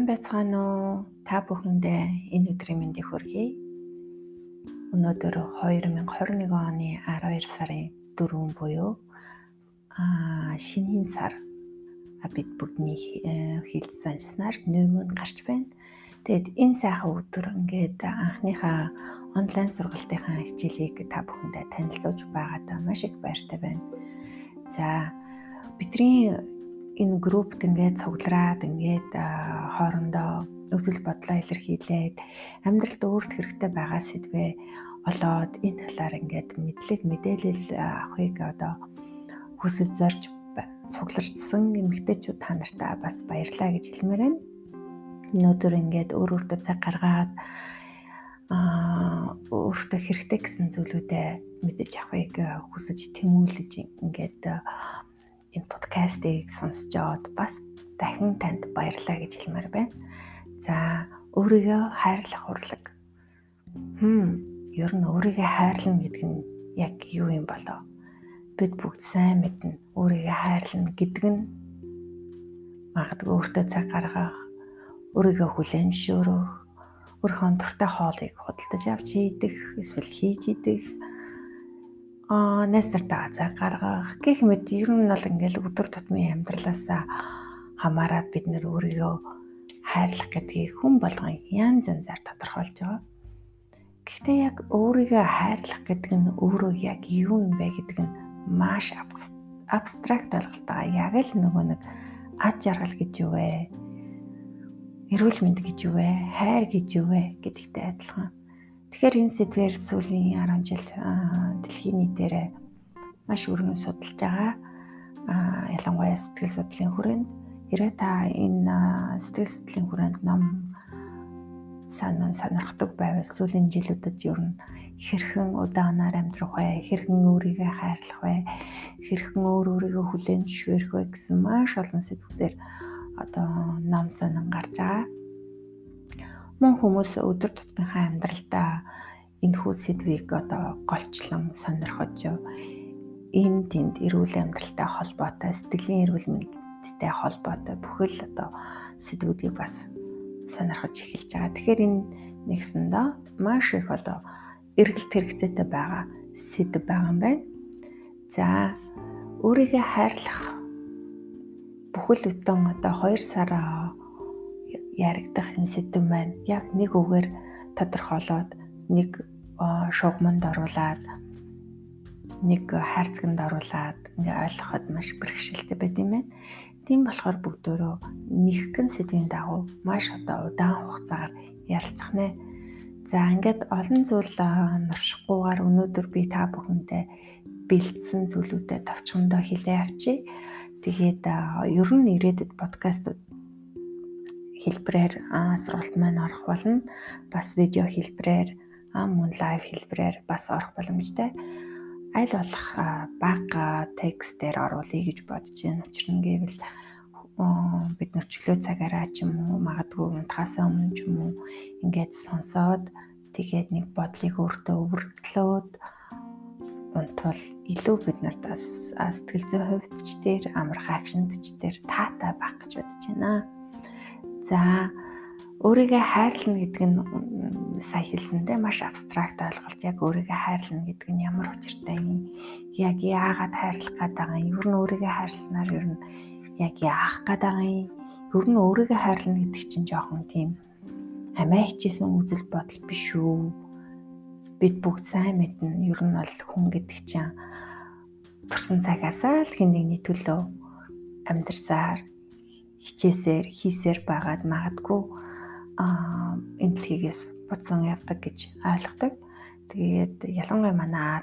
Сайн байцгаана уу? Та бүхэндээ энэ өдрийн мэндийг хүргэе. Өнөөдөр 2021 оны 12 сарын 4 буюу аа шинийн сар бид бүгдний э, хилж санснаар нөмөн гарч байна. Тэгэд энэ сайхан өдөр ингээд анхныхаа онлайн сургалтынхаа хичээлийг та бүхэндээ танилцуулж байгаадаа маш их баяртай байна. За бидний энэ группт ингээд цуглараад ингээд хоорондоо үзэл бодлоо илэрхийлээд амьдралд өөрт хэрэгтэй байгаа сэдвээ олоод энэ талаар ингээд мэдлэг мэдээлэл авахыг одоо хүсэж зорж цугларсан эмэгтэйчүүд та нартай бас баярлаа гэж хэлмээр байна. Өнөөдөр ингээд өөр өөртөө цаг гаргаад аа өөртөө хэрэгтэй гэсэн зүйлүүдээ мэдэж авахыг хүсэж тэмүүлж ингээд энэ подкастыг сонсож аваад бас дахин танд баярлалаа гэж хэлмээр байна. За, өөрийгөө хайрлах урлаг. Хм, ер нь өөрийгөө хайрлна гэдэг нь яг юу юм болоо? Бид бүгд сайн мэднэ. Өөрийгөө хайрлна гэдэг нь магадгүй өөртөө цаг гаргах, өөрийгөө хүлээмжшөөрөх, өөрийнхөө дуртай хоолыг худалдаж авч идэх, эсвэл хийж идэх, аа найстартаа цаг гаргах гэх мэт ер нь бол ингээл өдөр тутмын амьдралаас хамаарат бид нэр өөрийгөө хайрлах гэдгийг хүн болгон янз янзаар тодорхойлж байгаа. Гэхдээ яг өөрийгөө хайрлах гэдэг нь өөрөө яг юу юм бэ гэдэг нь маш абстракт ойлголтоо яг л нөгөө нэг ад жаргал гэж юу вэ? Эрүүл мэнд гэж юу вэ? Хайр гэж юу вэ гэдэгтэй адилхан Тэгэхээр энэ сэдвээр сүүлийн 10 жил дэлхийн нийтээрээ маш өргөн судалж байгаа. Ялангуяа сэтгэл судлалын хүрээнд хэрэг та энэ сэтгэл судлалын хүрээнд ном санаа сонирхдаг байвал сүүлийн жилүүдэд ер нь хэрхэн удаанаар амьдрах вэ? Хэрхэн өөрийгөө хайрлах вэ? Хэрхэн өөр өөрийгөө хүлээмжшүүлэх вэ гэсэн маш олон сэдвүүдээр одоо ном сонин гарч байгаа мөн хүмүүс өдөр тутмынхаа амьдралдаа энэ хүү сэдвийг одоо голчлон сонирхож энэ тэнд эрүүл амьдралтай холбоотой сэтгэлийн эрүүл мэндтэй холбоотой бүхэл одоо сэдвүүдийг бас сонирхож эхэлж байгаа. Тэгэхээр энэ нэгсэндээ маш их одоо эргэлт хэрэгцээтэй байгаа сэдв байгаа юм байна. За өөрийгөө хайрлах бүхэл бүтэн одоо 2 сараа яригдах энэ сэдв маань яг нэг үгээр тодорхойлоод нэг шугамд оруулаад нэг хайрцагт оруулаад ингээ ойлгоход маш бэрхшээлтэй байд юм байна. Тийм болохоор бүгдөө нэгхэн сэдвийн дагуу маш одоо удаан хугацаагаар ярилцах нэ. За ингээд олон зүйл нуршихгүйгээр өнөөдөр би та бүхэндээ бэлдсэн зүйлүүдэд товчхондоо хэлээ авчи. Тэгээд ер нь ирээдүйд подкастууд хэлбэрээр сургалт маань орох болно. Бас видео хэлбэрээр мөн лайв хэлбэрээр бас орох боломжтой. Аль болох бага текстээр оруулъя гэж бодож байна. Учир нь гэвэл бид нөрчлөө цагаараа ч юм уу магадгүй унтахаас өмнө ч юм уу ингээд сонсоод тэгээд нэг бодлыг өөртөө өвөртлөөд унтвал илүү бид нарт бас сэтгэл зүйн хувьд ч тэр амархан акшнт ч тэр таатай байх гэж бодож байна. За өөрийгөө хайрлна гэдэг нь сая хэлсэндээ маш абстракт ойлголт. Яг өөрийгөө хайрлна гэдэг нь ямар учиртай юм? Яг яагаад хайрлах байгаа юм? Ер нь өөрийгөө хайрласнаар ер нь яг яах байгаа юм? Ер нь өөрийгөө хайрлна гэдэг чинь жоохон тийм амиа хичээсэн үзэл бодол биш үү? Бид бүгд сайн мэднэ. Ер нь бол хүн гэдэг чинь төрсэн цагаасаа л хин нэгний төлөө амьдрсаар хичээсээр хийсээр байгаад магадгүй аа энэ дэлхийгээс буцан явдаг гэж ойлгодог. Тэгээд ялангуяа манай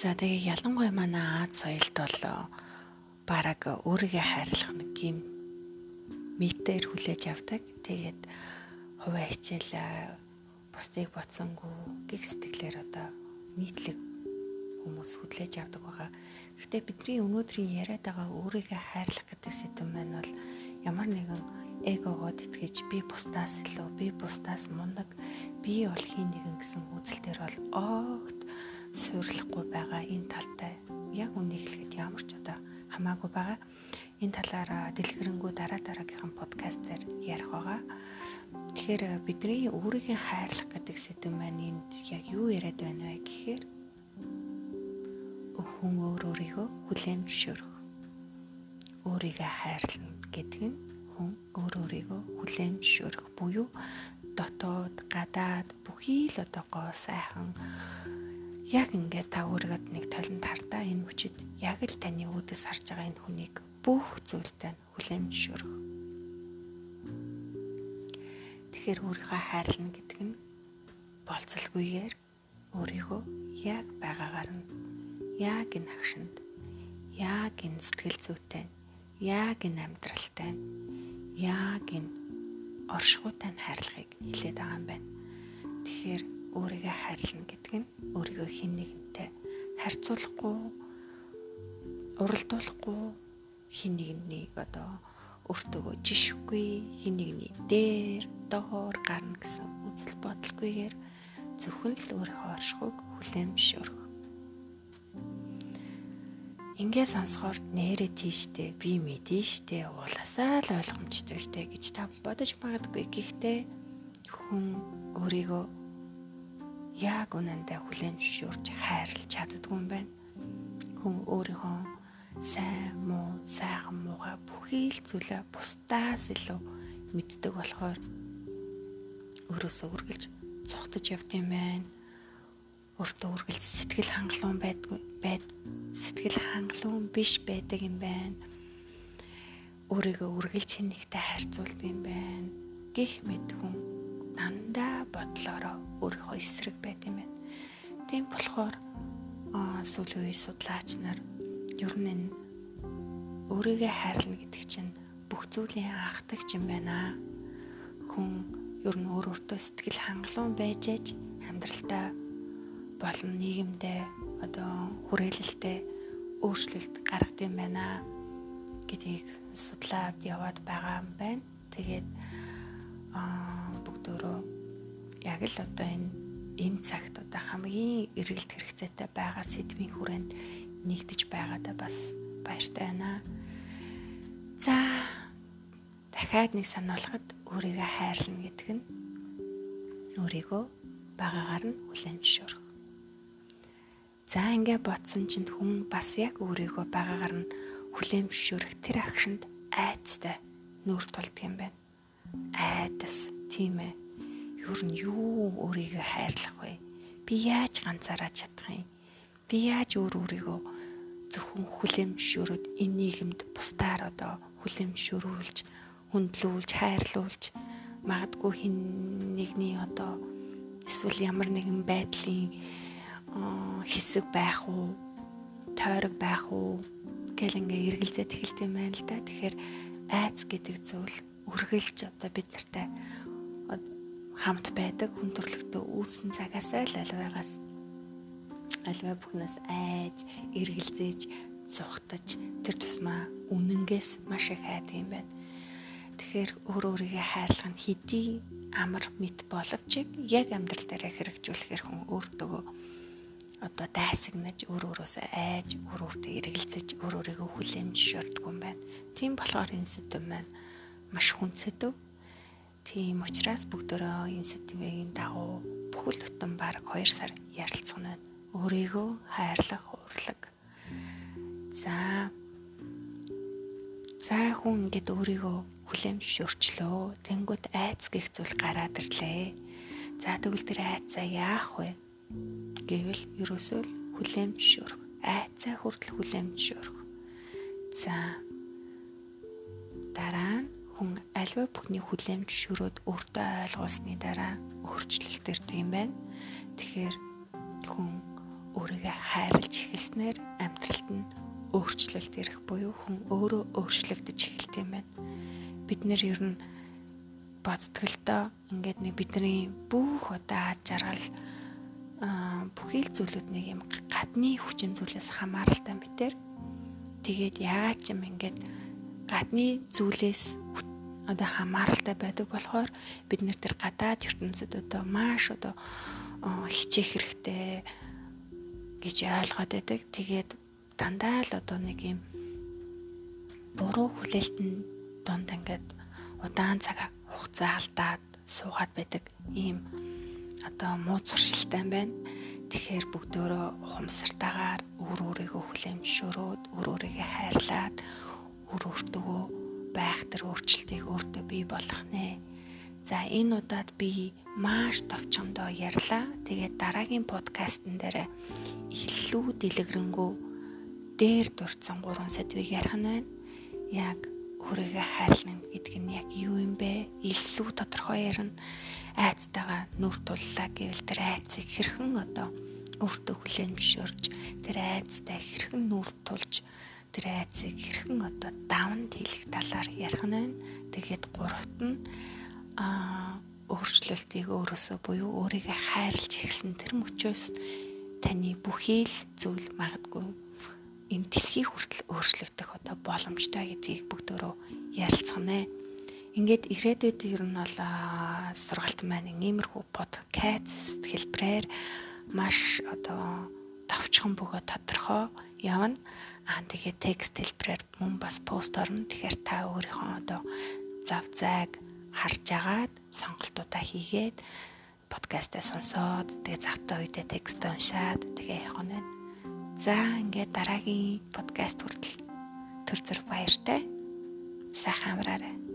За тэгээ ялангуяа манай Аз соёлд бол бараг өөрийгөө хайрлах нэг юм метээр хүлээж авдаг. Тэгээд хувиа хичээл бусдыг боцсонгүй гих сэтгэлээр одоо нийтлэг хүмүүс хүлээж авдаг байгаа. Гэхдээ бидний өнөөдрийн яриад байгаа өөрийгөө хайрлах гэдэг сэдэв маань бол ямар нэгэн эгогод итгэж би бусдаас илүү би бусдаас мундаг би бол хин нэгэн гэсэн үзэл дээр бол огт суйрлахгүй байгаа энэ талтай яг үнийг хэлэхэд ямар ч одоо хамаагүй байгаа энэ талаараа дэлгэрэнгүй дараа дараагийнхын подкаст дээр ярих байгаа. Тэгэхээр бидний өөрийгөө хайрлах гэдэг сэдв маань энд яг юу яриад байна вэ гэхээр хүн өөр өөрийгөө хүлээн зөвшөөрөх. Өөрийгөө хайрлна гэдэг нь хүн өөр өөрийгөө хүлээн зөвшөөрөх буюу дотоод гадаад бүхий л одоо гоо сайхан яг ингээд та өөрийгөө нэг толинд хартаа энэ хүчит яг л таны үүдээс харж байгаа энэ хүнийг бүх зүйлтэй хүлээн зөвшөөрөх. Тэгэхээр өөрийгөө хайрлна гэдэг нь болцолгүйгээр өөрийгөө яг байгаагаар нь яг энэ агшинд яг энэ сэтгэл зүйтэй яг энэ амьдралтай яг энэ оршихуйтай хайрлахыг хэлээд байгаа юм байна. Тэгэхээр өөрийгөө хайрлна гэдэг нь өөрийгөө хэн нэгэнтэй харьцуулахгүй уралдуулахгүй хэн нэгнийг одоо өөртөөгөө жишхгүй хэн нэгний дээр доор гарна гэсэн үзэл бодолгүйгээр зөвхөн л өөрийнхөө оршихуйг зөвшөөрөх Ингээ сонсохоор нэрээ тийштэй би мэдэн штэ ууласаа л ойлгомжтой штэ гэж та бодож магадгүй гэхдээ хүн өөрийгөө яг үнэндээ хүлээн зөвшөөрч хайрлаж чаддгүй юм байна. Хүн өөрийнхөө сайн муу, сайхан муугаа бүхий л зүйлээ бусдаас илүү мэддэг болохоор өөрөөсөө үргэлж цогтож явд юм байна өөртөө үргэлж сэтгэл хангалуун байдгүй байд сэтгэл хангалуун биш байдаг юм байна. Өөрийгөө үргэлж хэнэгтэй харьцуулдаг юм байна. Гэх мэт хүн дандаа бодлороо өөрийнхөө эсрэг байд юм байна. Тийм болохоор сүүлийн үеийн судлаач нар ер нь өөрийгөө хайрлна гэдэг чинь бүх зүйлийн анхдагч юм байна. Хүн ер нь өөр өөртөө сэтгэл хангалуун байж аж амьдралдаа болон нийгэмдээ одоо хүрээлэлтэй өөрчлөлт гаргад юм байна гэдгийг судлаад яваад байгаа юм байна. Тэгээд аа бүгдөө яг л одоо энэ энэ цагт одоо хамгийн эргэлт хэрэгцээтэй байгаа сэдвийн хүрээнд нэгдэж байгаадаа бас баяртай байна. За дахиад нэг сануулгад өөрийгөө хайрлна гэдэг нь өөрийгөө багаагаар нь хүлээн зөвшөөрөх. За ингээ ботсон чинь хүн бас яг өөрийгөө байгаагаар нь хүлээн зөвшөөрөх тэр агшинд айцтай нүүр тулдаг юм байна. Айдас тийм ээ. Юу нь юу өөрийгөө хайрлах вэ? Би яаж ганцаараа чадах юм? Би яаж өөр өөрийгөө зөвхөн зөвшөөрөд энэ нийгэмд бусдаар одоо хүлээн зөвшөөрүүлж, хүндлүүлж, хайрлуулж магадгүй хин нэгний одоо эсвэл ямар нэгэн байдлын хэсэг байх уу тойрог байх уу гэл ингээ эргэлзээд эхэлт юм байна л да. Тэгэхээр айц гэдэг зүйл үргэлж одоо бид нартай хамт байдаг хүн төрлөختөө үүсэн цагаасаа л альваагаас альва бүхнээс айж эргэлзээж зүхтаж тэр тусмаа үнэнгээс маш их хайдаг юм байна. Тэгэхээр өөр өөрийгөө хайрлах нь хэдий амар мэд боловч яг амьдрал дээр хэрэгжүүлэхээр хүн өөртөө одоо дайсагнаж өөр өөрөөсөө айж өөр өөртөө эргэлзэж өөр өөрийгөө хүлээн зөвшөөрдөг юм байна. Тийм болохоор энэ сэдв маань маш хүн сэдв. Тийм учраас бүгдөө энэ сэдвийн дагуу бүхэл бүтэн баг 2 сар ярилцсан байна. Өөрийгөө хайрлах урлаг. За За хүн ингээд өөрийгөө хүлээн зөвшөөрчлөө. Тэнгүүд айц гих зүйл гараад ирлээ. За тэгвэл тэр айцаа яах вэ? гэвэл ерөөсөө л хүлээн зөвшөөрөх. Айцаа хүртэл хүлээн зөвшөөрөх. За дараа нь хүн альва бүхний хүлээн зөвшөөрөөд өөртөө ойлгуулсны дараа өөрчлөлт ирдэг юм байна. Тэгэхээр хайрлж эхэлснээр амьдралд нь өөрчлөлт ирэх буюу хүн өөрөө өөрчлөгдөж эхэлт юм байна. Бид нэр ер нь бодтголдоо ингээд нэг бидний бүх удаа жаргал бүхий л зүйлүүд нэг юм гадны хүчин зүйлээс хамааралтай битэр тэгээд ягаад ч юм ингээд гадны зүйлээс одоо хамааралтай байдаг болохоор бид нэр тэр гадаад ертөнцид одоо маш одоо хичээх хэрэгтэй гэж ойлгоод байдаг. Тэгээд дандаа л одоо нэг юм буруу хүлээлтэн донд ингээд удаан цаг хугацаа алдаад суугаад байдаг ийм одоо муу зуршилтай байна. Тэгэхээр бүгдөө ухамсартайгаар өөр өөрийгөө хүлээмжшөөрөөд өөр өөрийгөө хайрлаад өөр өөртөө байх тэр өөрчлөлтийг өөртөө бий болгох нэ. За энэ удаад би маш товчондоо ярьлаа. Тэгээд дараагийн подкастн дээр илүү дэлгэрэнгүй дээр дурдсан гурван сэдвийг ярих нь байна. Яг өөрийгөө хайрлна гэдэг нь яг юу юм бэ? Илүү тодорхой ярина. Айцтайгаа нүр туллаа гэвэл тэр айцыг хэрхэн одоо өөртөө хүлээмжшөөрж тэр айцтай хэрхэн нүр тулж тэр айцыг хэрхэн одоо давнд хийх талаар ярих нь байна. Тэгээд гуравт нь аа өөрчлөлтийг өөрөөсөө буюу өөрийгөө хайрлж эхэлсэн тэр мөчөөс таны бүхий л зүйл магадгүй энэ дэлхий хүртэл өөрчлөгдөх одоо боломжтой гэдгийг бүгдөө ярилцганаа. Ингээд ирээдүйд ер нь бол сургалт маань иймэрхүү подкаст хэлбэрээр маш одоо товчхон бөгөө тодорхой явна. Аа тэгээд текст хэлбэрээр мөн бас пост орно. Тэгэхээр та өөрийнхөө одоо зав зайг харж агаад сонголтуудаа хийгээд подкастаа сонсоод тэгээ завтай үедээ текст уншаад тэгээ явах нь. За ингээд дараагийн подкаст хүртэл төр зэрэг баяртай. Сайхан амраарай.